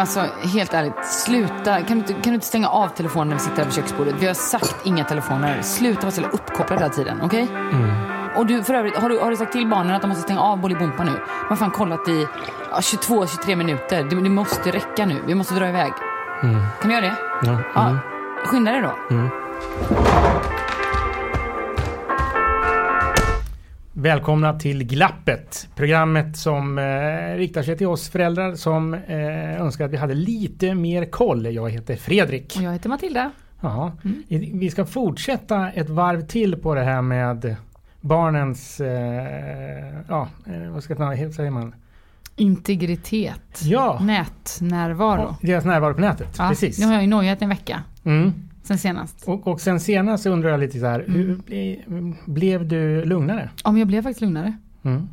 Men alltså, helt ärligt, sluta. Kan du, inte, kan du inte stänga av telefonen när vi sitter vid köksbordet? Vi har sagt inga telefoner. Sluta vara så jävla uppkopplad hela tiden, okej? Och du, för övrigt, har du, har du sagt till barnen att de måste stänga av Bolibompa nu? De har fan kollat i ja, 22-23 minuter. Det, det måste räcka nu. Vi måste dra iväg. Kan du göra det? Ja. Ja. Skynda dig då. Välkomna till Glappet. Programmet som eh, riktar sig till oss föräldrar som eh, önskar att vi hade lite mer koll. Jag heter Fredrik. Och jag heter Matilda. Ja. I- Vi ska fortsätta ett varv till på det här med barnens, eh, ja, eh, vad ska man säger man? Integritet. Ja, Nätnärvaro. deras närvaro på nätet. Ja, Precis. Nu har jag ju nojat en vecka Mm. Sen senast. Och, och sen senast undrar jag lite så här, hur, ble- blev du lugnare? Ja, men jag blev faktiskt lugnare. Mm.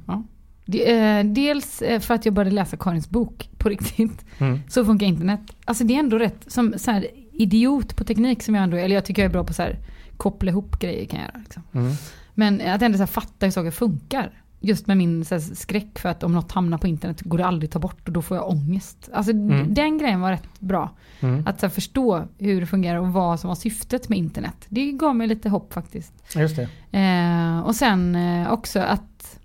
Det, eh, dels eh, för att jag började läsa Karins bok på riktigt. Mm. Så funkar internet. Alltså det är ändå rätt, som så här, idiot på teknik som jag ändå eller jag tycker jag är bra på så här, koppla ihop grejer kan jag göra. Liksom. Mm. Men att ändå så här, fatta hur saker funkar. Just med min här, skräck för att om något hamnar på internet går det aldrig att ta bort och då får jag ångest. Alltså Mm. den grejen var rätt bra. Mm. Att här, förstå hur det fungerar och vad som var syftet med internet. Det gav mig lite hopp faktiskt. Just det. Eh, och sen eh, också att,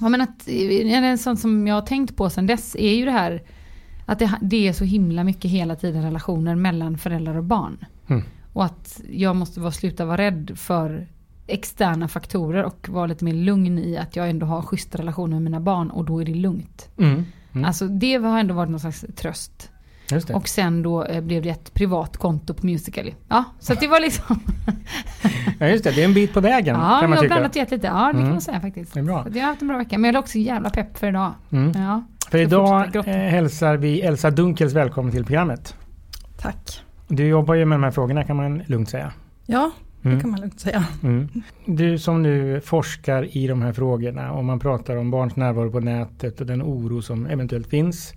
ja, men att eh, en sån som jag har tänkt på sen dess är ju det här att det, det är så himla mycket hela tiden relationer mellan föräldrar och barn. Mm. Och att jag måste vara, sluta vara rädd för externa faktorer och vara lite mer lugn i att jag ändå har schyssta relationer med mina barn och då är det lugnt. Mm. Mm. Alltså det har ändå varit någon slags tröst. Just det. Och sen då eh, blev det ett privat konto på Musical.ly. Ja, så att det var liksom... Ja just det, det är en bit på vägen Ja, kan jag man har tycka. blandat och gett lite. Ja, det Mm. kan man säga faktiskt. Det är bra. Så jag har haft en bra vecka. Men jag är också jävla pepp för idag. Mm. Ja. För idag eh, hälsar vi Elsa Dunkels välkommen till programmet. Tack. Du jobbar ju med de här frågorna kan man lugnt säga. Ja, Mm. det kan man lugnt säga. Mm. Du som nu forskar i de här frågorna och man pratar om barns närvaro på nätet och den oro som eventuellt finns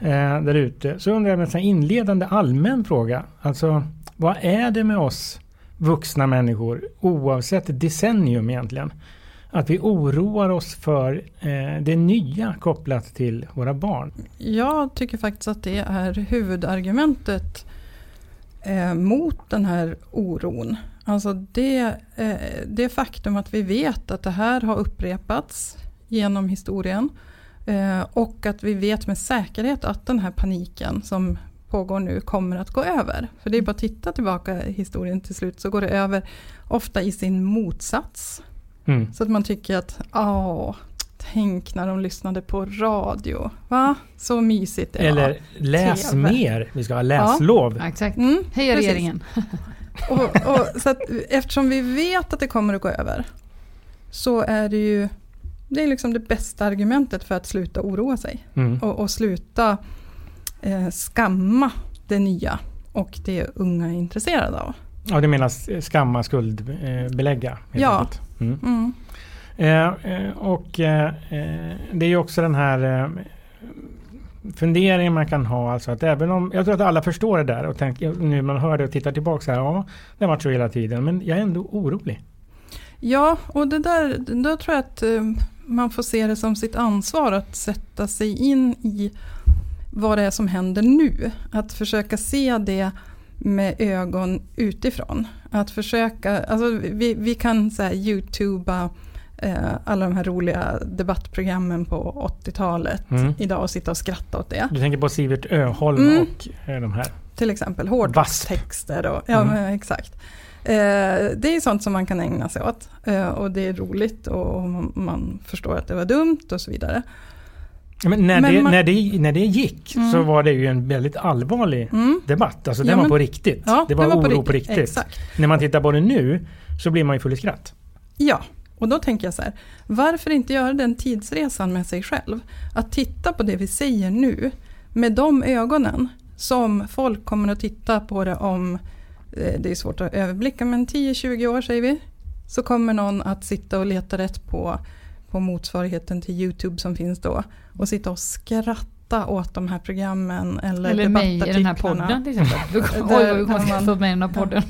eh, där ute. Så undrar jag med en inledande allmän fråga. Alltså vad är det med oss vuxna människor oavsett decennium egentligen? Att vi oroar oss för eh, det nya kopplat till våra barn. Jag tycker faktiskt att det är huvudargumentet eh, mot den här oron. Alltså det, eh, det faktum att vi vet att det här har upprepats genom historien eh, och att vi vet med säkerhet att den här paniken som pågår nu kommer att gå över. För det är bara att titta tillbaka i historien till slut så går det över ofta i sin motsats. Mm. Så att man tycker att, åh, tänk när de lyssnade på radio. Va? Så mysigt det Eller var. läs TV. mer. Vi ska ha läslov. Ja, exakt. Mm, Hej regeringen. Och, och, så att, eftersom vi vet att det kommer att gå över så är det ju det är liksom det bästa argumentet för att sluta oroa sig. Mm. Och, och sluta eh, skamma det nya och det unga är intresserade av. Ja, du menar skamma, skuldbelägga? helt Ja. Mm. Mm. Eh, eh, och eh, eh, det är ju också den här Funderingar man kan ha. Alltså att även om, jag tror att alla förstår det där och tänker, nu när man hör det och tittar tillbaka så här, ja, det har varit så hela tiden. Men jag är ändå orolig. Ja, och det där, då tror jag att eh, man får se det som sitt ansvar att sätta sig in i vad det är som händer nu. Att försöka se det med ögon utifrån. Att försöka, alltså vi, vi kan så här youtuba alla de här roliga debattprogrammen på 80-talet Mm. idag och sitta och skratta åt det. Du tänker på Sivert Öholm Mm. och eh, de här. Till exempel och ja, Mm. exakt. Eh, det är sånt som man kan ägna sig åt eh, och det är roligt och, man, förstår att det var dumt och så vidare. Ja, Men när, Men det, man- när, det, när det gick Mm. så var det ju en väldigt allvarlig Mm. debatt. Alltså Ja, den var men- på riktigt. Ja, det var, det oro på riktigt. Exakt. När man tittar på det nu så blir man ju full i skratt. Ja, och då tänker jag så här, varför inte göra den tidsresan med sig själv? Att titta på det vi säger nu med de ögonen som folk kommer att titta på det om, eh, det är svårt att överblicka, men 10-20 år säger vi, så kommer någon att sitta och leta rätt på, på motsvarigheten till YouTube som finns då och sitta och skratta åt de här programmen eller, Eller mig i den här podden till exempel. Oj, jag man- få med den här podden.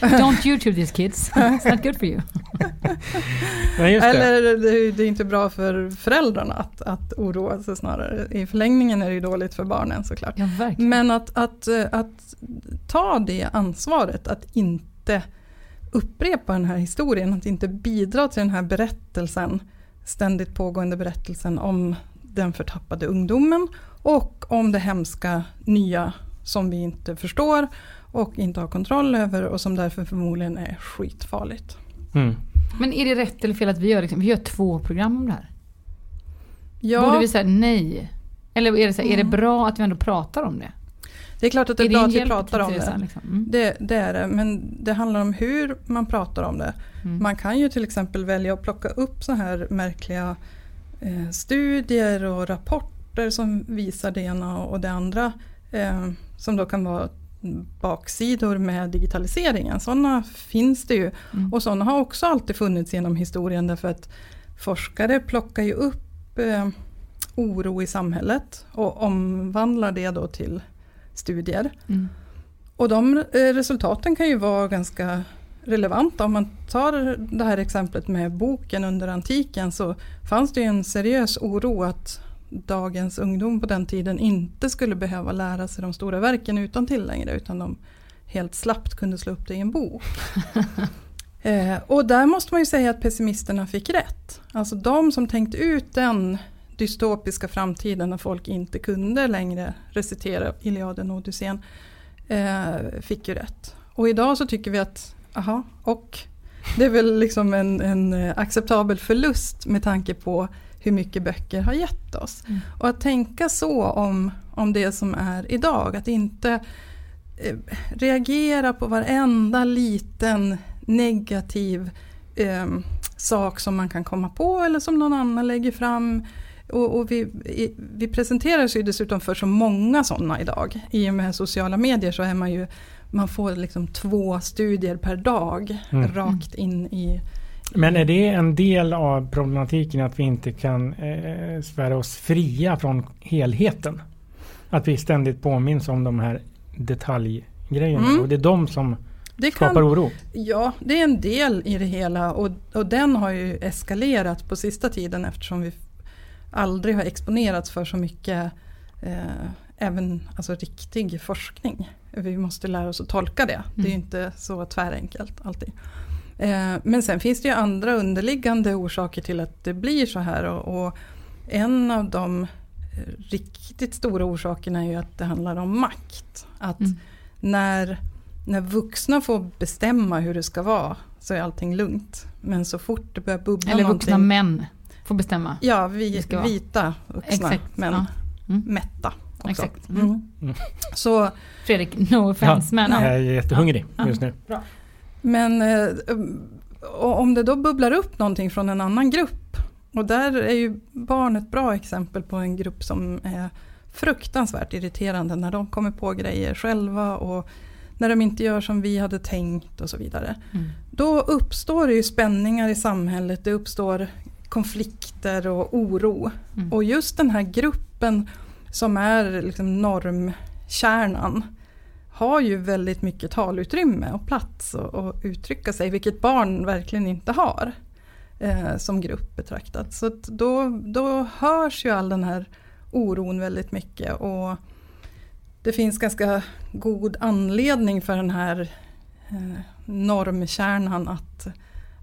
Don't YouTube these kids. It's not good for you. Nej, just det. Eller det, det är inte bra för föräldrarna att, att oroa sig snarare. I förlängningen är det ju dåligt för barnen såklart. Ja. Men att, att, eh, att ta det ansvaret, att inte upprepa den här historien, att inte bidra till den här berättelsen, ständigt pågående berättelsen om den förtappade ungdomen och om det hemska nya som vi inte förstår och inte har kontroll över och som därför förmodligen är skitfarligt. Mm. Men är det rätt eller fel att vi gör, liksom, vi gör två program om det här? Ja, Borde vi säga nej? Eller är det, så här, är det Mm. bra att vi ändå pratar om det? det är klart att det är, det bra att vi pratar om det. Liksom? Mm. Det, det är det, men det handlar om hur man pratar om det. Mm. Man kan ju till exempel välja att plocka upp så här märkliga eh, studier och rapporter som visar det ena och det andra. Eh, som då kan vara baksidor med digitaliseringen. Sådana finns det ju. Mm. Och sådana har också alltid funnits genom historien därför att forskare plockar ju upp eh, oro i samhället och omvandlar det då till studier. Mm. Och de eh, resultaten kan ju vara ganska relevanta. Om man tar det här exemplet med boken under antiken så fanns det ju en seriös oro att dagens ungdom på den tiden inte skulle behöva lära sig de stora verken utan till längre utan de helt slappt kunde slå upp det i en bok. eh, och där måste man ju säga att pessimisterna fick rätt. Alltså de som tänkte ut den dystopiska framtiden när folk inte kunde längre recitera Iliaden och Odysseen eh, fick ju rätt. Och idag så tycker vi att, aha, och det är väl liksom en, en eh, acceptabel förlust med tanke på hur mycket böcker har gett oss. Mm. Och att tänka så om, om det som är idag, att inte eh, reagera på varenda liten negativ eh, sak som man kan komma på eller som någon annan lägger fram. Och, och vi, vi presenteras ju dessutom för så många sådana idag. I och med sociala medier så är man ju, man får liksom två studier per dag Mm. rakt in i Men är det en del av problematiken att vi inte kan eh, svära oss fria från helheten? Att vi ständigt påminns om de här detaljgrejerna Mm. och det är de som det skapar kan, oro. Ja, det är en del i det hela och, och den har ju eskalerat på sista tiden eftersom vi aldrig har exponerats för så mycket eh, även alltså riktig forskning. Vi måste lära oss att tolka det. Det är Mm. inte så tvärenkelt alltid. Eh, men sen finns det ju andra underliggande orsaker till att det blir så här och, och en av de eh, riktigt stora orsakerna är ju att det handlar om makt. Att Mm. när, när vuxna får bestämma hur det ska vara så är allting lugnt. Men så fort det börjar bubbla Eller vuxna män får bestämma. Ja, det vi, vita vuxna Exakt. men Ja. Mm. mätta. också. Exakt. Mm. Mm. Så, Fredrik, no offense men Jag ja. är jättehungrig Ja. just nu. Men eh, om det då bubblar upp någonting från en annan grupp. Och där är ju barn ett bra exempel på en grupp som är fruktansvärt irriterande när de kommer på grejer själva och när de inte gör som vi hade tänkt och så vidare. Mm. Då uppstår det ju spänningar i samhället, det uppstår konflikter och oro. Mm. Och just den här gruppen som är liksom normkärnan har ju väldigt mycket talutrymme och plats att uttrycka sig, vilket barn verkligen inte har eh, som grupp betraktat. Så att då, då hörs ju all den här oron väldigt mycket och det finns ganska god anledning för den här eh, normkärnan att,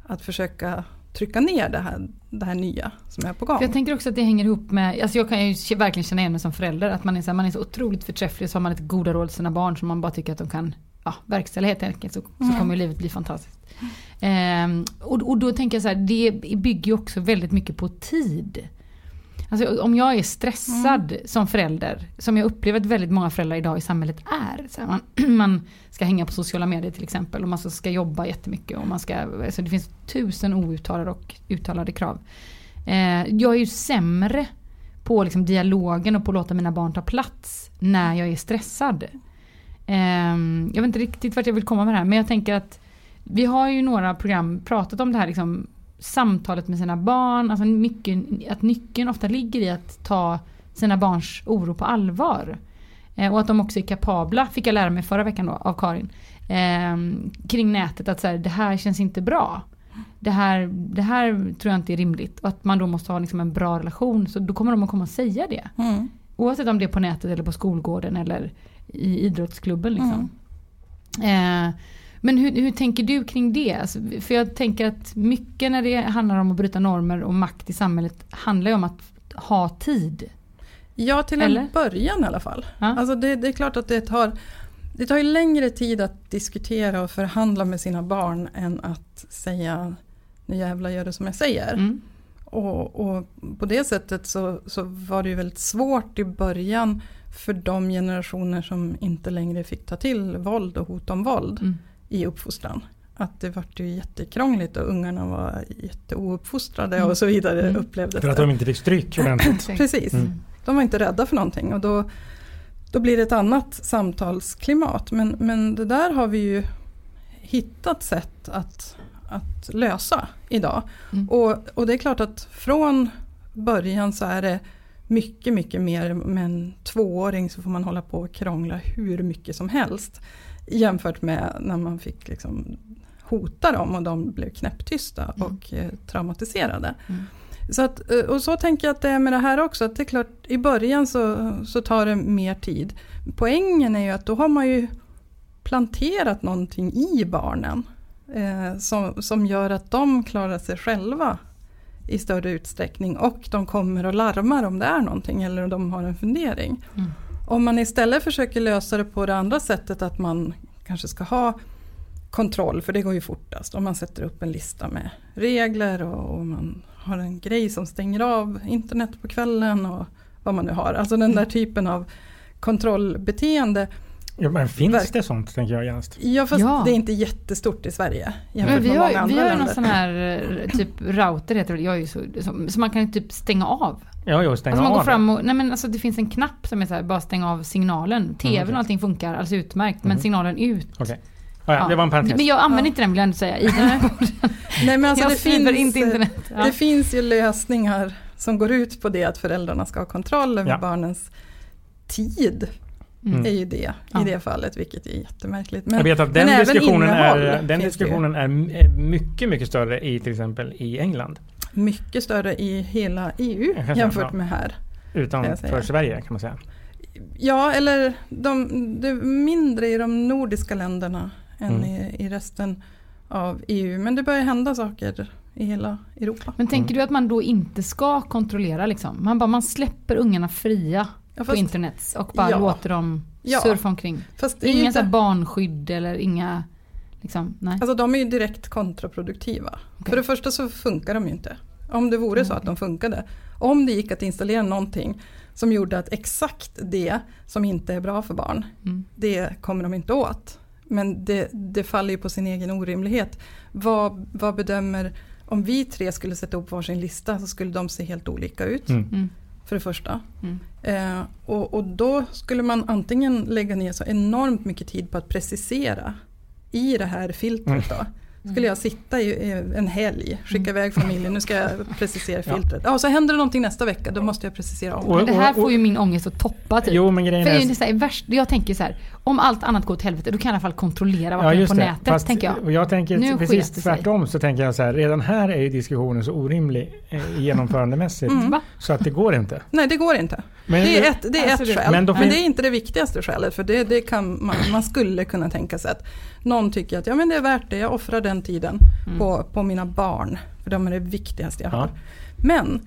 att försöka trycka ner det här, det här nya som är på gång. För jag tänker också att det hänger ihop med, alltså jag kan ju verkligen känna igen mig som förälder, att man är så, här, man är så otroligt förträfflig så har man ett goda råd till sina barn som man bara tycker att de kan ja, verkställa helt enkelt så, så Mm. kommer ju livet bli fantastiskt. Ehm, och, och då tänker jag så här, det bygger ju också väldigt mycket på tid. Alltså om jag är stressad som förälder, som jag upplever att väldigt många föräldrar idag i samhället är. Så man, man ska hänga på sociala medier till exempel och man ska, ska jobba jättemycket och man ska, alltså det finns tusen outtalade och uttalade krav. Eh, jag är ju sämre på liksom dialogen och på att låta mina barn ta plats när jag är stressad. Eh, jag vet inte riktigt vart jag vill komma med det här men jag tänker att vi har ju några program pratat om det här liksom, samtalet med sina barn, alltså mycket, att nyckeln ofta ligger i att ta sina barns oro på allvar. Eh, och att de också är kapabla, fick jag lära mig förra veckan då av Karin, eh, kring nätet att så här, det här känns inte bra. Det här, det här tror jag inte är rimligt. Och att man då måste ha liksom en bra relation. Så då kommer de att komma och säga det. Mm. Oavsett om det är på nätet eller på skolgården eller i idrottsklubben. Liksom. Eh, men hur, hur tänker du kring det? Alltså, för jag tänker att mycket när det handlar om att bryta normer och makt i samhället handlar ju om att ha tid. Ja, till Eller? en början i alla fall. Ja. Alltså det, det är klart att det tar, det tar ju längre tid att diskutera och förhandla med sina barn än att säga nu jävlar gör du som jag säger. Mm. Och, och på det sättet så, så var det ju väldigt svårt i början för de generationer som inte längre fick ta till våld och hot om våld Mm. I uppfostran. Att det vart ju jättekrångligt och ungarna var jätteouppfostrade Mm. och så vidare Mm. upplevdes För att det. de inte fick stryk ordentligt. Precis. Mm. De var inte rädda för någonting och då, då blir det ett annat samtalsklimat. Men, men det där har vi ju hittat sätt att, att lösa idag. Mm. Och, och det är klart att från början så är det mycket, mycket mer. Med en tvååring så får man hålla på och krångla hur mycket som helst. Jämfört med när man fick liksom hota dem och de blev knäpptysta Mm. och eh, traumatiserade. Mm. Så att, eh, och så tänker jag att det är med det här också. Att det är klart, i början så, så tar det mer tid. Poängen är ju att då har man ju planterat någonting i barnen. Eh, som, som gör att de klarar sig själva i större utsträckning. Och de kommer och larmar om det är någonting eller om de har en fundering. Mm. Om man istället försöker lösa det på det andra sättet att man kanske ska ha kontroll, för det går ju fortast. Om man sätter upp en lista med regler och, och man har en grej som stänger av internet på kvällen och vad man nu har. Alltså den där typen av kontrollbeteende. Ja, men finns Verk- det sånt tänker jag genast? Ja fast Ja. det är inte jättestort i Sverige Men jämfört vi med har, många vi andra har ju någon sån här eh, typ router heter det, jag är ju så, som, så man kan typ stänga av. Ja, jo, stänga Alltså man går av fram och, nej men alltså det finns en knapp som är så här, bara stänga av signalen. TVn okej. och allting funkar alldeles utmärkt men Mhm. signalen ut. Okej. Ja, ja, det var en parentes. Men jag använder Ja. inte den vill jag ändå säga i den här podden. Nej men alltså jag det finns, inte internet. Ja. det finns ju lösningar som går ut på det att föräldrarna ska ha kontroll över Ja. barnens tid. Mm. är ju det Ja. i det fallet, vilket är jättemärkligt. jag Men, vet att den även diskussionen, är, den diskussionen är är mycket, mycket större i till exempel i England. Mycket större i hela EU jämfört ja. med här. Utanför. Sverige kan man säga. Ja, eller de, det är mindre i de nordiska länderna än Mm. i, i resten av EU. Men det börjar hända saker i hela Europa. Men tänker du att man då inte ska kontrollera liksom? Man bara man släpper ungarna fria Ja, på fast, internet och bara Ja. låter dem Ja. surfa omkring. fast det är ju Inga inte, barnskydd eller inga liksom, nej. alltså de är ju direkt kontraproduktiva. Okej. För det första så funkar de ju inte. Om det vore så att de funkade. Om det gick att installera någonting som gjorde att exakt det som inte är bra för barn, Mm. det kommer de inte åt. Men det, det faller ju på sin egen orimlighet. Vad, vad bedömer, om vi tre skulle sätta upp varsin lista så skulle de se helt olika ut. Mm. Mm. För det första. Mm. Eh, och, och då skulle man antingen lägga ner så enormt mycket tid på att precisera i det här filtret. Då. Mm. Skulle jag sitta i en helg, skicka iväg familjen, nu ska jag precisera Ja. filtret. Ja, och så händer det någonting nästa vecka, då måste jag precisera om. Men det här får ju min ångest att toppa typ. Jo men grejen För det är så här, värst, jag tänker så här, om allt annat går åt helvete då kan jag i alla fall kontrollera vad Ja jag är just på det. nätet Fast, tänker jag. och jag tänker Nu precis tvärtom så tänker jag så här. Redan här är ju diskussionen så orimlig eh, genomförandemässigt. Mm. Så att det går inte. Nej, det går inte. Men, Det är ett, det är Alltså, ett skäl, men men, då fin- det är inte det viktigaste skälet. För det, det kan man, man skulle kunna tänka sig att någon tycker att ja, men det är värt det, jag offrar den tiden Mm. på, på mina barn. För de är det viktigaste jag Ja. har. Men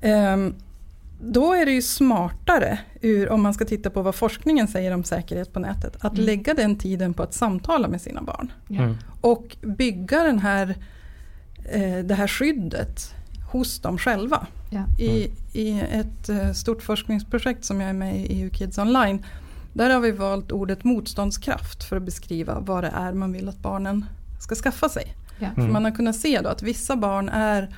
ehm, då är det ju smartare, ur, om man ska titta på vad forskningen säger om säkerhet på nätet, att Mm. lägga den tiden på att samtala med sina barn. Mm. Och bygga den här, eh, det här skyddet hos dem själva. Ja. I, I ett eh, stort forskningsprojekt som jag är med i, i EU Kids Online, där har vi valt ordet motståndskraft för att beskriva vad det är man vill att barnen ska skaffa sig. Ja. Mm. För man har kunnat se då att vissa barn är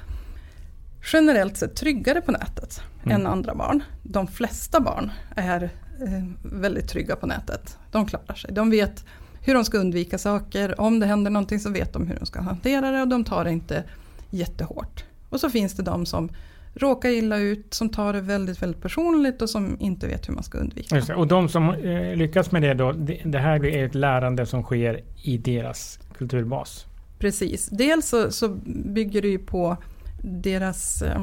generellt sett tryggare på nätet Mm. än andra barn. De flesta barn är eh, väldigt trygga på nätet. De klarar sig. De vet hur de ska undvika saker. Om det händer någonting så vet de hur de ska hantera det och de tar det inte jättehårt. Och så finns det de som råkar illa ut, som tar det väldigt, väldigt personligt och som inte vet hur man ska undvika. Det. Och de som eh, lyckas med det då, det, det här är ett lärande som sker i deras kulturbas. Precis. Dels så, så bygger det ju på deras eh,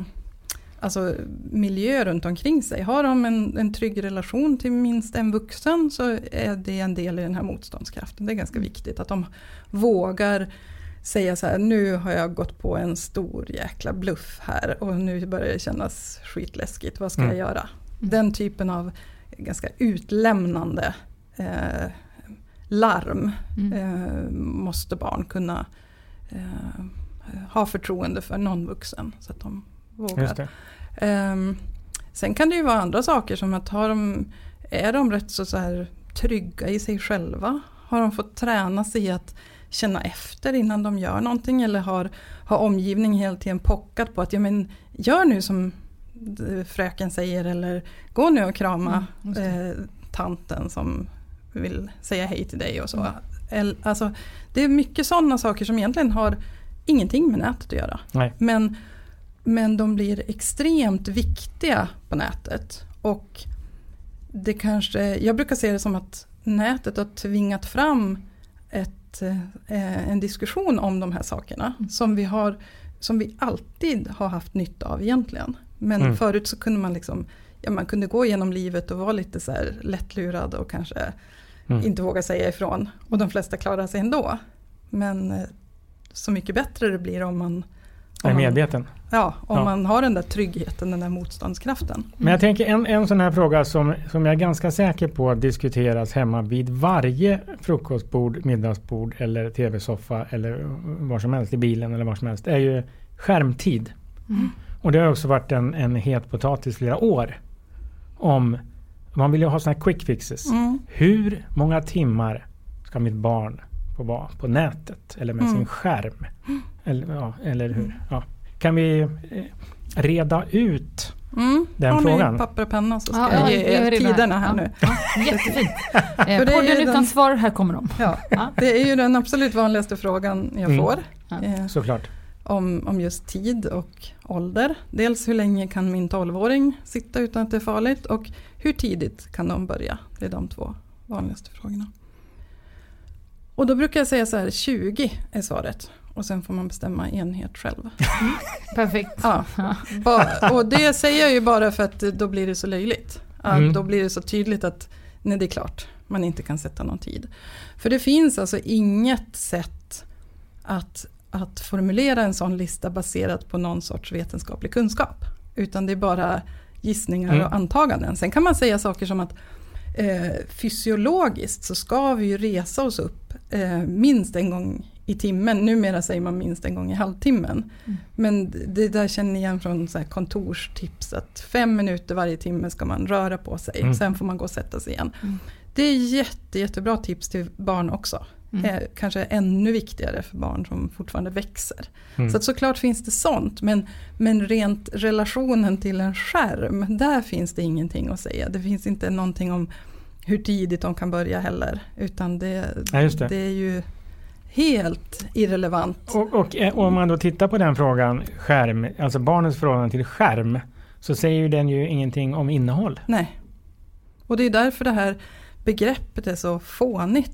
alltså, miljö runt omkring sig. Har de en, en trygg relation till minst en vuxen så är det en del i den här motståndskraften. Det är ganska viktigt att de vågar säga så här, nu har jag gått på en stor jäkla bluff här och nu börjar det kännas skitläskigt, vad ska Mm. jag göra? Den typen av ganska utlämnande eh, larm Mm. eh, måste barn kunna eh, ha förtroende för någon vuxen så att de vågar. Just det. Ehm, sen kan det ju vara andra saker som att har de, är de rätt så, så här trygga i sig själva? Har de fått träna sig i att känna efter innan de gör någonting eller har, har omgivningen hela tiden pockat på att ja, men, gör nu som fröken säger eller gå nu och krama Mm, eh, tanten som vill säga hej till dig och så. Mm. Alltså, det är mycket sådana saker som egentligen har ingenting med nätet att göra. Nej. Men, men de blir extremt viktiga på nätet. Och det kanske, jag brukar se det som att nätet har tvingat fram ett, eh, en diskussion om de här sakerna. Som vi, har, som vi alltid har haft nytta av egentligen. Men Mm. förut så kunde man liksom, ja, man kunde gå genom livet och vara lite så här lättlurad och kanske Mm. inte våga säga ifrån. Och de flesta klarar sig ändå. Men eh, så mycket bättre det blir om man, Jag är om man, medveten. Ja, om Ja. man har den där tryggheten, den där motståndskraften. Men jag tänker en, en sån här fråga som, som jag är ganska säker på diskuteras hemma vid varje frukostbord, middagsbord eller tv-soffa eller var som helst i bilen eller var som helst är ju skärmtid. Mm. Och det har också varit en, en het potatis flera år. Om man vill ju ha såna här quick fixes. Mm. Hur många timmar ska mitt barn få vara på nätet eller med Mm. sin skärm? Eller, ja, eller hur? Ja. Kan vi eh, reda ut Mm. Den Har frågan. ni papper och penna så ska Ja, jag ja, ge er tiderna här Ja. nu. Ja, jättefint. Eh, För det är podden ju utan den- svar, här kommer de. Ja, Ja. det är ju den absolut vanligaste frågan jag Mm. får. Ja. Eh, såklart? om, om just tid och ålder. Dels hur länge kan min 12-åring sitta utan att det är farligt och hur tidigt kan de börja? Det är de två vanligaste frågorna. Och då brukar jag säga så här, 20 är svaret. Och sen får man bestämma enhet själv. Perfekt. Ja, och det säger jag ju bara för att då blir det så löjligt. Mm. Då blir det så tydligt att nej, det är klart, man inte kan sätta någon tid. För det finns alltså inget sätt att, att formulera en sån lista baserat på någon sorts vetenskaplig kunskap. Utan det är bara gissningar Mm. och antaganden. Sen kan man säga saker som att eh, fysiologiskt så ska vi ju resa oss upp eh, minst en gång i timmen. Numera säger man minst en gång i halvtimmen. Mm. Men det där känner ni igen från så kontorstips att fem minuter varje timme ska man röra på sig. Mm. Sen får man gå och sätta sig igen. Mm. Det är jätte, jättebra tips till barn också. Mm. Eh, kanske ännu viktigare för barn som fortfarande växer. Mm. Så att såklart finns det sånt, men, men rent relationen till en skärm, där finns det ingenting att säga. Det finns inte någonting om hur tidigt de kan börja heller, utan det, ja, det. det är ju helt irrelevant. Och, och, eh, och, om man då tittar på den frågan, skärm, alltså barnens förhållande till skärm, så säger ju den ju ingenting om innehåll. Nej. Och det är därför det här begreppet är så fånigt.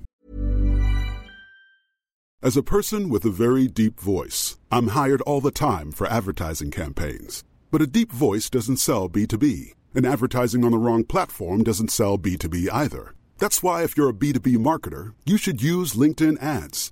As a person with a very deep voice, I'm hired all the time for advertising campaigns. But a deep voice doesn't sell B2B, and advertising on the wrong platform doesn't sell B2B either. That's why if you're a B2B marketer, you should use LinkedIn ads.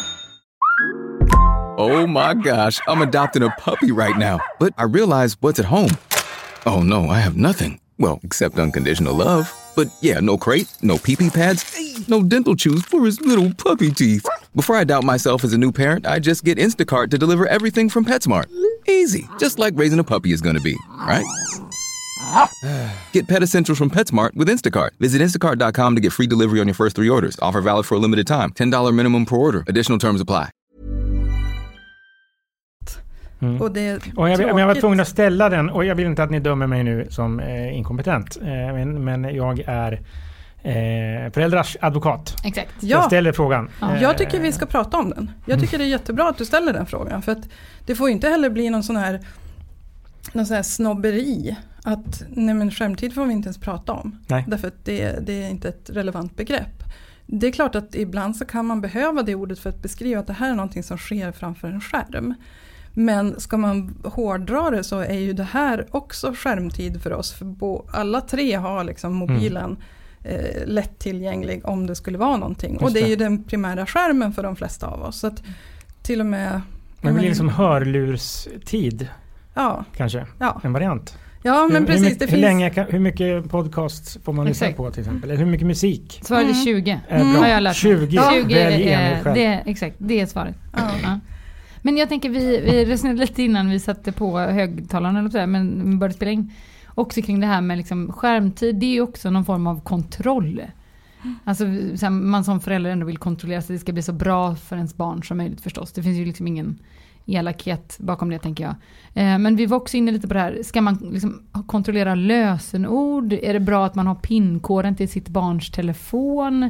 Oh my gosh, I'm adopting a puppy right now. But I realize what's at home. Oh no, I have nothing. Well, except unconditional love. But yeah, no crate, no pee pee pads, no dental chews for his little puppy teeth. Before I doubt myself as a new parent, I just get Instacart to deliver everything from PetSmart. Easy, just like raising a puppy is gonna be, right? Get Pet Essentials from PetSmart with Instacart. Visit instacart.com to get free delivery on your first three orders. Offer valid for a limited time. $10 minimum per order. Additional terms apply. Mm. Och, det och jag, men jag var tvungen att ställa den och jag vill inte att ni dömer mig nu som eh, inkompetent. Eh, men, men jag är eh, föräldrars advokat. Exakt. Ja. Jag ställer frågan. Ja. Jag tycker vi ska prata om den. Jag tycker det är jättebra att du ställer den frågan. För att det får inte heller bli någon sån här, någon sån här snobberi. Att nej men skärmtid får vi inte ens prata om. Nej. Därför att det, det är inte ett relevant begrepp. Det är klart att ibland så kan man behöva det ordet för att beskriva att det här är någonting som sker framför en skärm. Men ska man hårdra det så är ju det här också skärmtid för oss. För alla tre har liksom mobilen mm. eh, lättillgänglig om det skulle vara någonting. Just och det är ju den primära skärmen för de flesta av oss. Så att till och med... Det blir liksom hörlurstid. Ja. Kanske, ja. en variant. Ja, men hur, precis. Hur, mycket, hur, länge, hur mycket podcasts får man lyssna på till exempel? Eller hur mycket musik? Svaret är 20. Mm. Har jag lärt 20, ja. 20 välj en själv. Det, exakt, det är svaret. Ja. Men jag tänker, vi, vi resonerade lite innan vi satte på högtalarna, eller så men började spela in. Också kring det här med liksom skärmtid, det är ju också någon form av kontroll. Alltså man som förälder ändå vill kontrollera så det ska bli så bra för ens barn som möjligt förstås. Det finns ju liksom ingen elakhet bakom det tänker jag. Eh, men vi var också inne lite på det här, ska man liksom kontrollera lösenord? Är det bra att man har pinkoden till sitt barns telefon?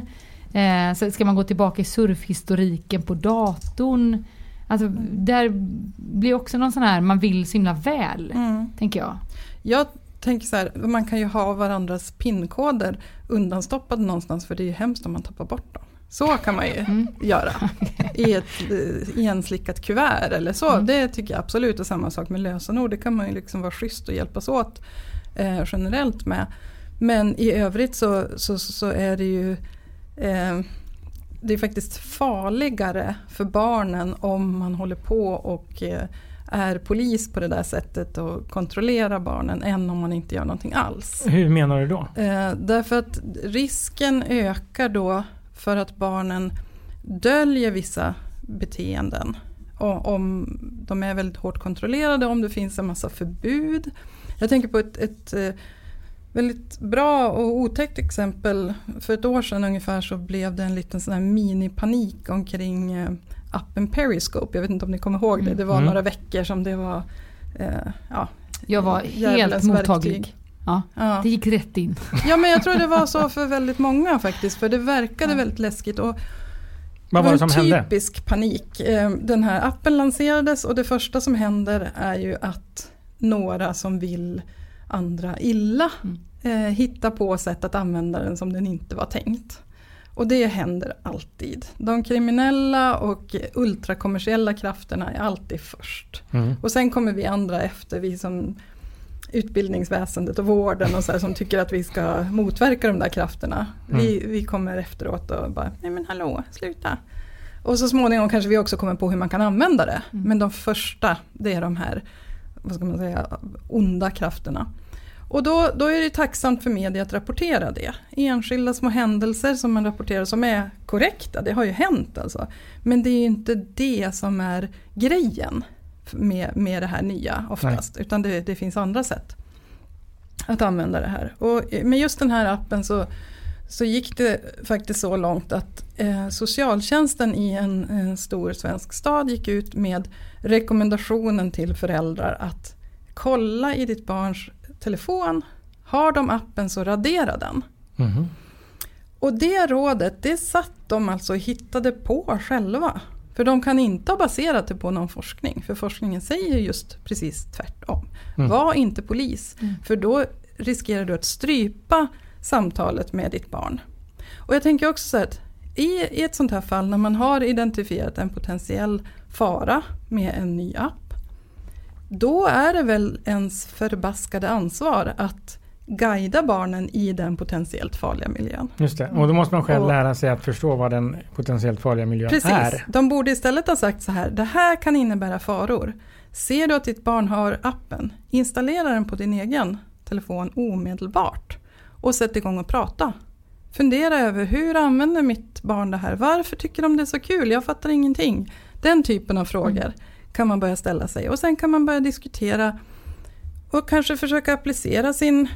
Eh, ska man gå tillbaka i surfhistoriken på datorn? Alltså där blir också någon sån här, man vill så himla väl, mm. tänker jag. Jag tänker så här, man kan ju ha varandras pinkoder undanstoppade någonstans för det är ju hemskt om man tappar bort dem. Så kan man ju mm. göra i ett eh, igenslickat kuvert eller så. Mm. Det tycker jag absolut är samma sak med lösenord. Det kan man ju liksom vara schysst och hjälpas åt eh, generellt med. Men i övrigt så, så, så är det ju eh, det är faktiskt farligare för barnen om man håller på och eh, är polis på det där sättet och kontrollerar barnen än om man inte gör någonting alls. Hur menar du då? Eh, därför att risken ökar då för att barnen döljer vissa beteenden. Och om de är väldigt hårt kontrollerade, om det finns en massa förbud. Jag tänker på ett, ett eh, väldigt bra och otäckt exempel. För ett år sedan ungefär så blev det en liten sån här mini-panik omkring eh, appen Periscope. Jag vet inte om ni kommer ihåg det. Det var Mm. några veckor som det var eh, ja, Jag var helt mottaglig. verktyg. Ja, Ja. det gick rätt in. ja men jag tror det var så för väldigt många faktiskt. För det verkade väldigt läskigt. Och Vad var det som hände? typisk panik. Eh, Den här appen lanserades och det första som händer är ju att några som vill andra illa Mm. eh, hittar på sätt att använda den som den inte var tänkt. Och det händer alltid. De kriminella och ultrakommersiella krafterna är alltid först. Mm. Och sen kommer vi andra efter, vi som utbildningsväsendet och vården och så här, som tycker att vi ska motverka de där krafterna. Vi, vi kommer efteråt och bara, nej men hallå, sluta. Och så småningom kanske vi också kommer på hur man kan använda det. Men de första, det är de här, vad ska man säga, onda krafterna. Och då, då är det tacksamt för media att rapportera det. Enskilda små händelser som man rapporterar som är korrekta, det har ju hänt alltså. Men det är ju inte det som är grejen med, med det här nya oftast. Utan det, det finns andra sätt att använda det här. Och med just den här appen så, så gick det faktiskt så långt att eh, socialtjänsten i en, en stor svensk stad gick ut med rekommendationen till föräldrar att kolla i ditt barns telefon. Har de appen så radera den. Mhm. Och det rådet, det satt de alltså och hittade på själva. För de kan inte ha baserat det på någon forskning. För forskningen säger just precis tvärtom. Mm. Var inte polis. För då riskerar du att strypa samtalet med ditt barn. Och jag tänker också så att i, i ett sånt här fall när man har identifierat en potentiell fara med en ny app. Då är det väl ens förbaskade ansvar att guida barnen i den potentiellt farliga miljön. Just det. Och då måste man själv Och- lära sig att förstå vad den potentiellt farliga miljön Precis. är. De borde istället ha sagt så här, det här kan innebära faror. Ser du att ditt barn har appen, installera den på din egen telefon omedelbart. Och sätt igång och prata. Fundera över hur använder mitt barn det här? Varför tycker de det är så kul? Jag fattar ingenting. Den typen av frågor kan man börja ställa sig. Och sen kan man börja diskutera och kanske försöka applicera sin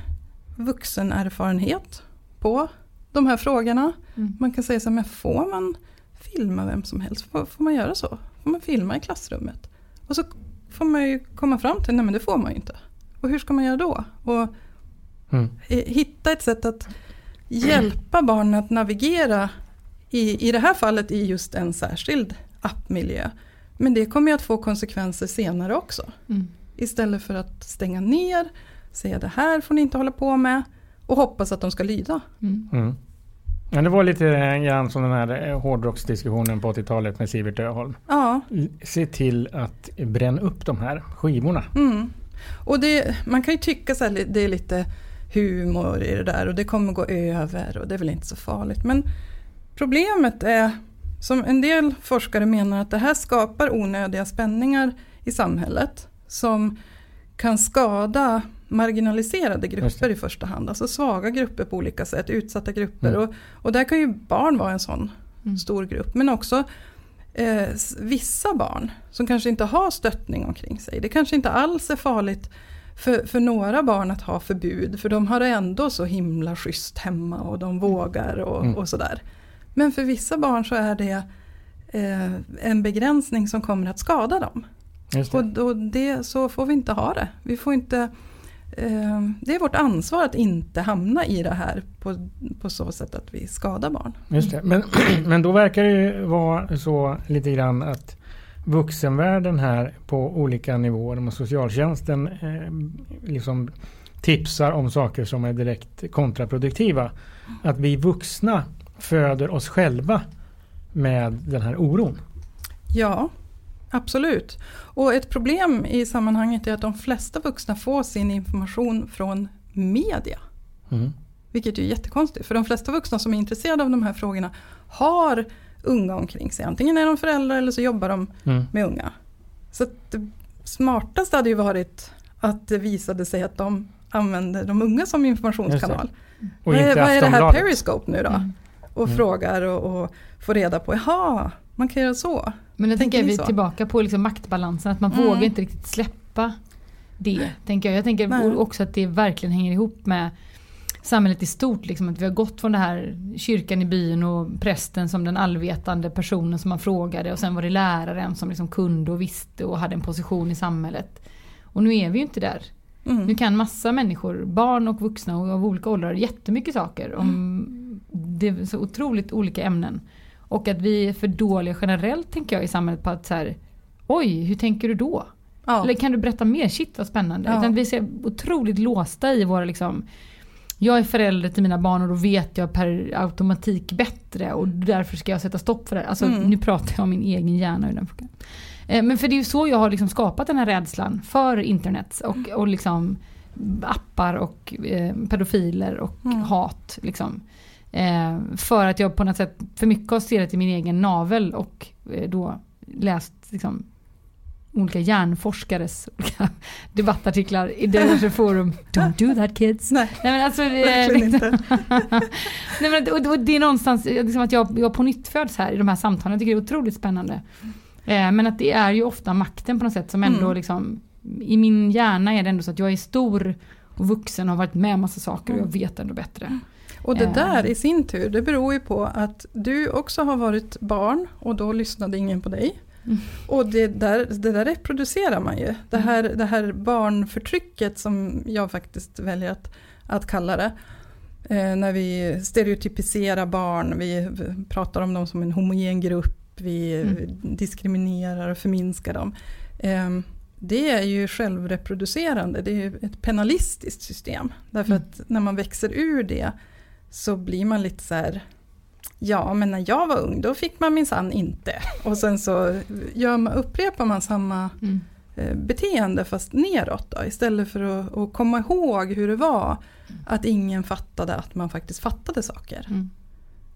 vuxenerfarenhet på de här frågorna. Man kan säga så här, men får man filma vem som helst? Får, får man göra så? Får man filma i klassrummet? Och så får man ju komma fram till, nej men det får man ju inte. Och hur ska man göra då? Och Mm. eh, hitta ett sätt att hjälpa barnen att navigera i, i det här fallet i just en särskild appmiljö. Men det kommer ju att få konsekvenser senare också. Mm. Istället för att stänga ner, säga det här får ni inte hålla på med och hoppas att de ska lyda. Mm. Men det var lite grann som den här eh, hårdrocksdiskussionen på 80-talet med Sivert Öholm. Ja, Se till att bränna upp de här skivorna. Mm. Och det, man kan ju tycka så här, det är lite humor i det där och det kommer gå över och det är väl inte så farligt. Men problemet är, som en del forskare menar, att det här skapar onödiga spänningar i samhället som kan skada marginaliserade grupper i första hand. Alltså svaga grupper på olika sätt, utsatta grupper. Mm. Och, och där kan ju barn vara en sån Mm. stor grupp. Men också eh, vissa barn som kanske inte har stöttning omkring sig. Det kanske inte alls är farligt för, för några barn att ha förbud. För de har det ändå så himla schysst hemma och de vågar och, Mm. och sådär. Men för vissa barn så är det eh, en begränsning som kommer att skada dem. Det. Och då det, så får vi inte ha det. Vi får inte, eh, det är vårt ansvar att inte hamna i det här på, på så sätt att vi skadar barn. Just det. Men, men då verkar det ju vara så lite grann att vuxenvärlden här på olika nivåer, med socialtjänsten eh, liksom tipsar om saker som är direkt kontraproduktiva. Att vi vuxna föder oss själva med den här oron. Ja, absolut. Och ett problem i sammanhanget är att de flesta vuxna får sin information från media. Mm. Vilket är jättekonstigt. För de flesta vuxna som är intresserade av de här frågorna har unga omkring sig. Antingen är de föräldrar eller så jobbar de Mm. med unga. Så att det smartaste hade ju varit att det visade sig att de använder de unga som informationskanal. Och Vad är, vad är det här. Periscope nu då? Mm. Och Mm. frågar och, och får reda på, jaha, Man kan göra så. Men jag tänker Tänker ni vi så? tillbaka på liksom maktbalansen, att man Mm. vågar inte riktigt släppa det. Tänker jag. jag tänker Nej. också att det verkligen hänger ihop med samhället i stort. Liksom, att vi har gått från det här kyrkan i byn och prästen som den allvetande personen som man frågade och sen var det läraren som liksom kunde och visste och hade en position i samhället. Och nu är vi ju inte där. Mm. Nu kan massa människor, barn och vuxna och av olika åldrar, jättemycket saker om det är så otroligt olika ämnen. Och att vi är för dåliga generellt tänker jag i samhället på att så här, oj, hur tänker du då? Ja. Eller kan du berätta mer? Shit vad spännande. Ja. Utan vi är otroligt låsta i våra liksom jag är förälder till mina barn och då vet jag per automatik bättre och därför ska jag sätta stopp för det. Alltså Mm. nu pratar jag om min egen hjärna. hur den funkar. Eh, Men för det är ju så jag har liksom skapat den här rädslan för internet och, och liksom appar och eh, pedofiler och Mm. hat. Liksom. Eh, för att jag på något sätt för mycket har stirrat i min egen navel och eh, då läst liksom, olika hjärnforskares olika debattartiklar i diverse forum. Don't do that kids. Nej, Nej men alltså, eh, verkligen inte. Nej, men, och, och det är någonstans liksom att jag, jag på nytt föds här i de här samtalen. Jag tycker det är otroligt spännande. Eh, men att det är ju ofta makten på något sätt som ändå Mm. liksom i min hjärna är det ändå så att jag är stor och vuxen och har varit med om massa saker och jag vet ändå bättre. Och det Eh. där i sin tur, det beror ju på att du också har varit barn och då lyssnade ingen på dig. Mm. Och det där, det där reproducerar man ju. Det här, det här barnförtrycket som jag faktiskt väljer att, att kalla det. Eh, när vi stereotypiserar barn, vi pratar om dem som en homogen grupp, vi Mm. diskriminerar och förminskar dem. Eh, det är ju självreproducerande, det är ju ett penalistiskt system. Därför Mm. att när man växer ur det så blir man lite så här, ja men när jag var ung då fick man minsann inte. Och sen så gör man, upprepar man samma Mm. eh, beteende fast neråt då, istället för att, att komma ihåg hur det var att ingen fattade att man faktiskt fattade saker. Mm.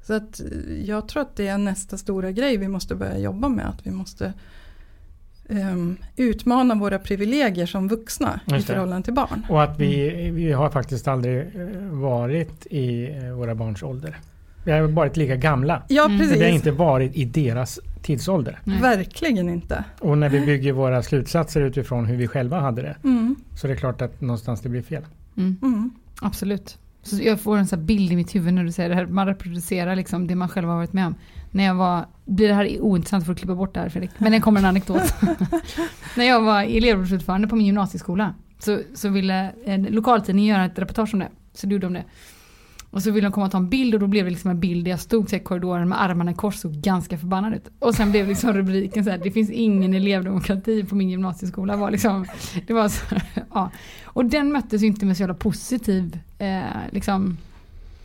Så att eh, jag tror att det är nästa stora grej vi måste börja jobba med, att vi måste ehm, utmana våra privilegier som vuxna i förhållande till barn. Och att vi, vi har faktiskt aldrig eh, varit i eh, våra barns ålder. Vi har varit lika gamla. Ja Mm. Men precis, vi har inte varit i deras tidsålder. Nej. verkligen inte. Och när vi bygger våra slutsatser utifrån hur vi själva hade det. Mm, Så det är klart att någonstans det blir fel. Mm. mm. Absolut. Så jag får en sån bild i mitt huvud när du säger det här. Man reproducerar liksom det man själv har varit med om. När jag var, blir det här ointressant för att klippa bort det här Fredrik, men det kommer en anekdot. när jag var elevrådsordförande på min gymnasieskola så, så ville en lokaltidning göra ett reportage om det. Så gjorde de det. Och så ville de komma och ta en bild och då blev det liksom en bild där jag stod i korridoren med armarna i kors och ganska förbannad ut. Och sen blev liksom rubriken så här, det finns ingen elevdemokrati på min gymnasieskola. Var liksom, det var så, ja. Och den möttes ju inte med så jävla positiv eh, liksom,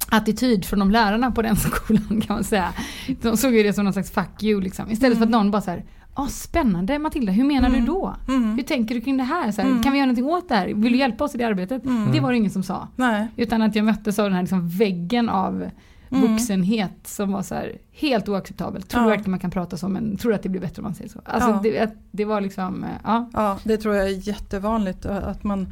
attityd från de lärarna på den skolan kan man säga. De såg ju det som någon slags fuck you liksom. Istället för att någon bara så här, ah, spännande Matilda, hur menar du då? Mm. Hur tänker du kring det här? Så här Mm. Kan vi göra någonting åt det här? Vill du hjälpa oss i det arbetet? Mm. Det var det ingen som sa. Nej. Utan att jag möttes av den här liksom väggen av Mm. vuxenhet som var så här, helt oacceptabelt. Tror Ja. verkligen man kan prata så men tror att det blir bättre om man säger så? Alltså Ja. det, det var liksom, eh, ja. Ja, det tror jag är jättevanligt att man,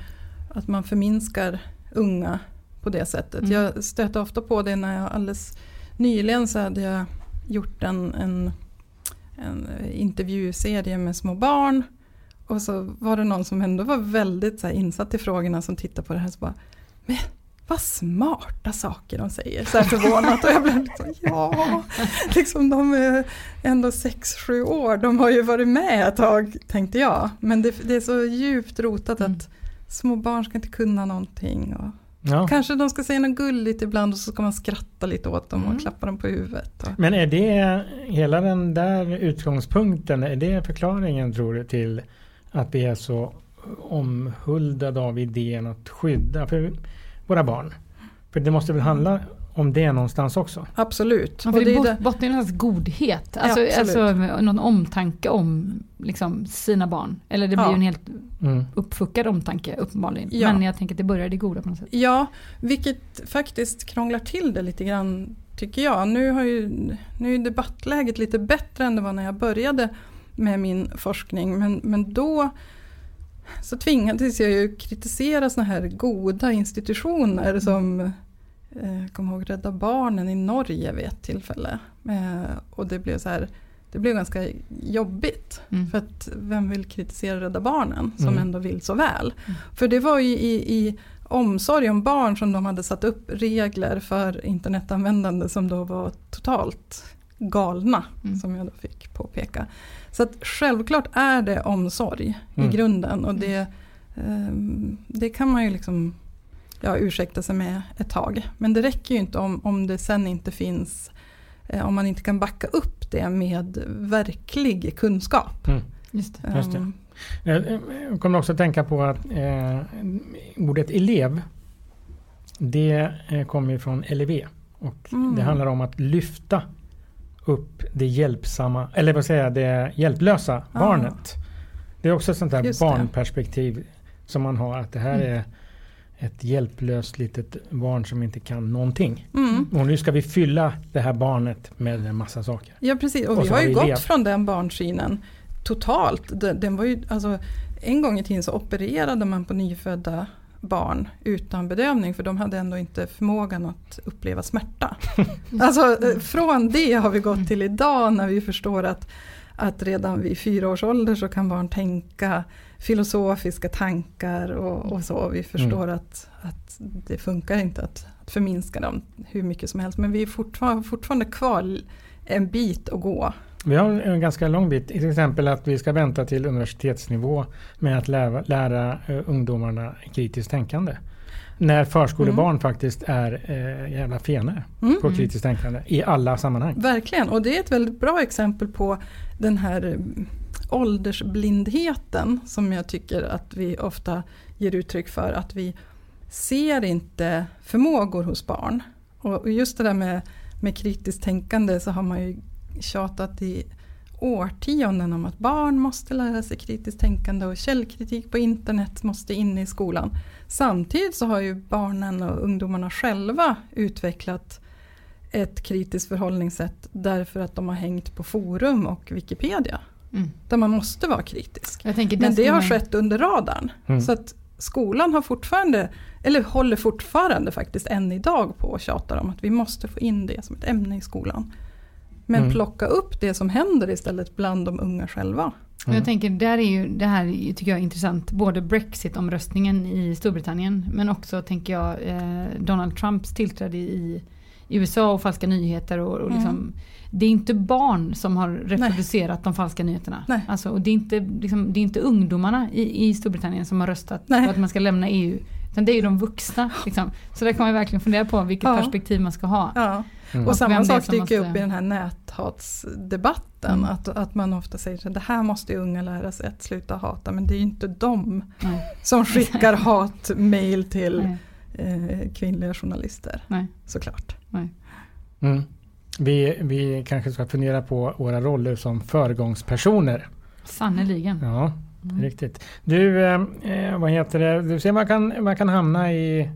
att man förminskar unga på det sättet. Mm. Jag stöter ofta på det när jag alldeles nyligen så hade jag gjort en, en, en intervjuserie med små barn. Och så var det någon som ändå var väldigt så insatt i frågorna som tittade på det här och så bara Men vad smarta saker de säger. Så här förvånat och jag blev liksom ja. Liksom de är ändå 6-7 år. De har ju varit med ett tag tänkte jag. Men det, det är så djupt rotat Mm. att små barn ska inte kunna någonting. Och Ja. Kanske de ska säga något gulligt ibland och så ska man skratta lite åt dem Mm. och klappa dem på huvudet. Och, Men är det hela den där utgångspunkten, är det förklaringen tror du till att vi är så omhuldade av idén att skydda för våra barn? För det måste väl handla om det någonstans också? absolut. Ja, Och för det bot- bottnar i någon slags godhet. Alltså, Ja, absolut. alltså någon omtanke om liksom, sina barn. Eller det blir Ja. ju en helt Mm. uppfuckad omtanke uppenbarligen. Ja. Men jag tänker att det börjar i det goda på något sätt. Ja, vilket faktiskt krånglar till det lite grann tycker jag. Nu, har ju, nu är debattläget lite bättre än det var när jag började med min forskning. Men, men då så tvingades jag ju kritisera såna här goda institutioner som jag kommer ihåg Rädda Barnen i Norge vid ett tillfälle. Eh, och det blev så här det blev ganska jobbigt. Mm. För att vem vill kritisera Rädda Barnen som Mm. ändå vill så väl? Mm. För det var ju i, i omsorg om barn som de hade satt upp regler för internetanvändande som då var totalt galna, Mm. som jag då fick påpeka. Så att självklart är det omsorg Mm. i grunden och det, ehm, det kan man ju liksom ja, ursäkta sig med ett tag. Men det räcker ju inte om, om det sen inte finns, eh, om man inte kan backa upp det med verklig kunskap. Mm. Just det. Just det. Ehm, Jag jag kommer också att tänka på att eh, ordet elev det eh, kommer från LEV. Och Mm. Det handlar om att lyfta upp det hjälpsamma, eller vad säger jag, det hjälplösa Ah. barnet. Det är också ett sånt där Just det. barnperspektiv som man har. Att det här Mm. är ett hjälplöst litet barn som inte kan någonting. mm. Och nu ska vi fylla det här barnet med en massa saker. Ja precis, och, Och vi har ju vi gått från den barnsynen totalt. Den, den var ju, alltså, en gång i tiden så opererade man på nyfödda barn utan bedövning för de hade ändå inte förmågan att uppleva smärta. Alltså eh, från det har vi gått till idag när vi förstår att, att redan vid fyra års ålder så kan barn tänka filosofiska tankar och, och så. Vi förstår att, att det funkar inte att, att förminska dem hur mycket som helst. Men vi är fortfarande, fortfarande kvar en bit att gå. Vi har en ganska lång bit. Till exempel att vi ska vänta till universitetsnivå med att lära, lära eh, ungdomarna kritiskt tänkande. När förskolebarn faktiskt är eh, jävla fenor Mm. på kritiskt tänkande i alla sammanhang. Verkligen, och det är ett väldigt bra exempel på den här mm, åldersblindheten som jag tycker att vi ofta ger uttryck för. Att vi ser inte förmågor hos barn. Och just det där med, med kritiskt tänkande så har man ju tjatat i årtionden om att barn måste lära sig kritiskt tänkande och källkritik på internet måste in i skolan. Samtidigt så har ju barnen och ungdomarna själva utvecklat ett kritiskt förhållningssätt därför att de har hängt på forum och Wikipedia. Mm. Där man måste vara kritisk. Jag tänker, Men det har man- skett under radarn. Mm. Så att skolan har fortfarande, eller håller fortfarande faktiskt än idag på och tjatar om att vi måste få in det som ett ämne i skolan. Men Mm. plocka upp det som händer istället bland de unga själva. Mm. Jag tänker, där är ju, det här tycker jag är intressant. Både Brexit-omröstningen i Storbritannien men också tänker jag eh, Donald Trumps tillträde i, i USA och falska nyheter. Och, och Mm. liksom, Det är inte barn som har reproducerat de falska nyheterna. Nej. Alltså, och det, är inte, liksom, det är inte ungdomarna i, i Storbritannien som har röstat Nej. på att man ska lämna EU. Utan det är ju de vuxna. Liksom. Så där kan man verkligen fundera på vilket Ja. perspektiv man ska ha. Ja. Mm. Och Och samma sak dyker måste- upp i den här näthatsdebatten. Mm. Att, att man ofta säger att det här måste ju unga lära sig att sluta hata. Men det är ju inte de Nej. som skickar hatmejl till Nej. eh, kvinnliga journalister. Nej. Såklart. Mm. Vi, vi kanske ska fundera på våra roller som föregångspersoner. Sannerligen. Ja, Mm. riktigt. Du, eh, eh, vad heter det? Du ser man kan, man kan hamna i,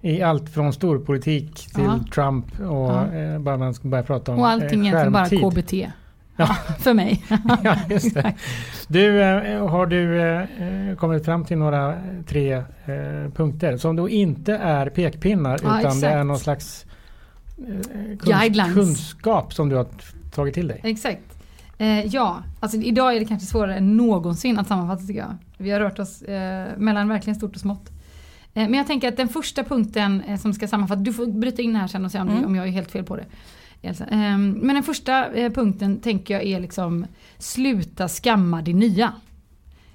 i allt från storpolitik till Ja. Trump och Ja. eh, bara man ska börja prata om Och allting eh, egentligen bara. KBT. Ja. För mig. ja, just det. Du, eh, har du eh, kommit fram till några eh, tre eh, punkter som då inte är pekpinnar Ja, utan det exakt. är någon slags Guidelines. kunskap som du har tagit till dig? Exakt. Eh, ja, alltså idag är det kanske svårare än någonsin att sammanfatta tycker jag. Vi har rört oss eh, mellan verkligen stort och smått. Eh, men jag tänker att den första punkten eh, som ska sammanfatta, du får bryta in här sen och se om, Mm. om jag är helt fel på det. Elsa. Eh, men den första eh, punkten tänker jag är liksom sluta skamma det nya.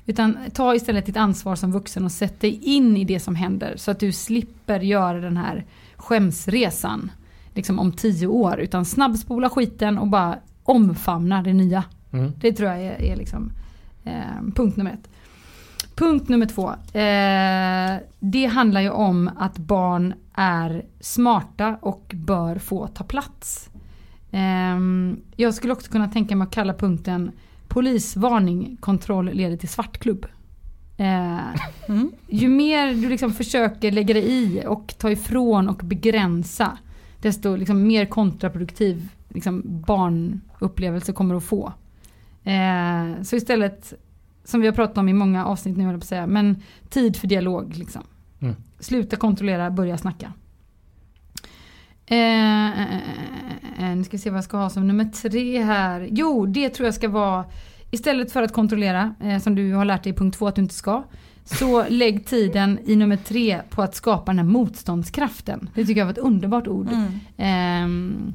Utan ta istället ditt ansvar som vuxen och sätt dig in i det som händer så att du slipper göra den här skämsresan liksom om tio år. Utan snabbspola skiten och bara omfamna det nya. Mm. Det tror jag är, är liksom, eh, punkt nummer ett. Punkt nummer två. Eh, det handlar ju om att barn är smarta och bör få ta plats. Eh, jag skulle också kunna tänka mig att kalla punkten polisvarning, kontroll leder till svartklubb. Eh, Mm. ju mer du liksom försöker lägga dig i och ta ifrån och begränsa desto liksom mer kontraproduktiv liksom barnupplevelse kommer att få. Eh, så istället, som vi har pratat om i många avsnitt nu, jag säga, men tid för dialog. Liksom. Mm. Sluta kontrollera, börja snacka. Eh, eh, eh, eh, nu ska vi se vad jag ska ha som nummer tre här. Jo, det tror jag ska vara istället för att kontrollera, eh, som du har lärt dig i punkt två att du inte ska. Så lägg tiden i nummer tre på att skapa den här motståndskraften. Det tycker jag var ett underbart ord. Mm. Ehm,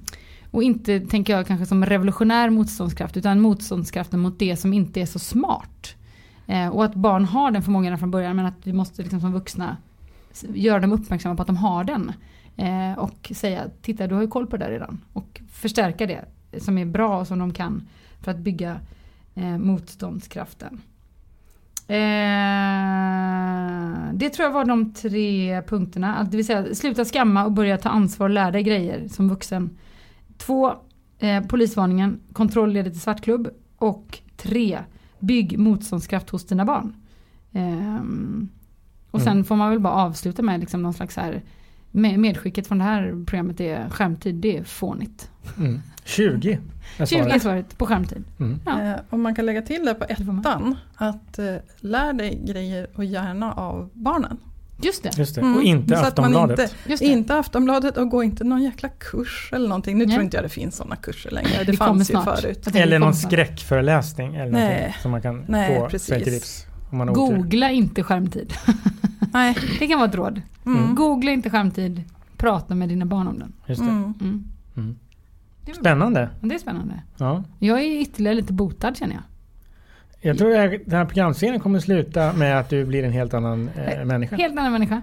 och inte tänker jag kanske som revolutionär motståndskraft utan motståndskraften mot det som inte är så smart. Eh, och att barn har den förmågan från början men att vi måste liksom som vuxna göra dem uppmärksamma på att de har den. Eh, och säga titta du har ju koll på det där redan. Och förstärka det som är bra och som de kan för att bygga eh, motståndskraften. Eh, det tror jag var de tre punkterna. Att Det vill säga sluta skamma och börja ta ansvar och lära dig grejer som vuxen. Två, eh, polisvarningen, kontroll leder till svartklubb. Och tre, bygg motståndskraft hos dina barn. Ehm, och sen Mm. får man väl bara avsluta med liksom någon slags här med- medskicket från det här programmet är skärmtid, det är fånigt. Mm. 20 är 20 är svaret. svaret på skärmtid. Mm. Ja. Eh, och man kan lägga till det på ettan, att eh, lär dig grejer och gärna av barnen. Just det. Just det. Mm, Och inte så att man Aftonbladet. Inte, inte Aftonbladet och gå inte någon jäkla kurs eller någonting. Nu Nej. tror inte jag det finns sådana kurser längre. Det, Det kommer fanns ju snart. förut. Eller någon snart. skräckföreläsning eller Nej. som man kan Nej, få precis. till livs. Googla inte skärmtid. Nej. Det kan vara ett råd. Mm. Googla inte skärmtid. Prata med dina barn om den. Just det. Mm. Det, är bra. Spännande. det är spännande. Ja. Jag är ytterligare lite botad känner jag. Jag tror att den här programserien kommer sluta med att du blir en helt annan eh, människa. Helt annan människa.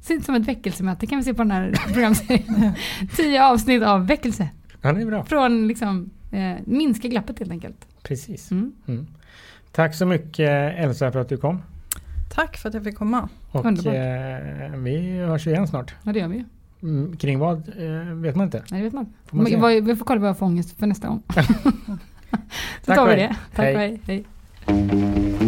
Ser ut som ett väckelsemöte kan vi se på den här programserien. Tio avsnitt av väckelse. Ja, det är bra. Från liksom, eh, minska glappet helt enkelt. Precis. Mm. Mm. Tack så mycket Elsa för att du kom. Tack för att jag fick komma. Och Underbart. eh, vi hörs igen snart. Ja det gör vi. Mm, kring vad eh, vet man inte. Nej, det vet man. Får man vad- Vi får kolla vad jag får ångest för nästa gång. Så Tack tar vi det. Tack Hej. och hej. hej.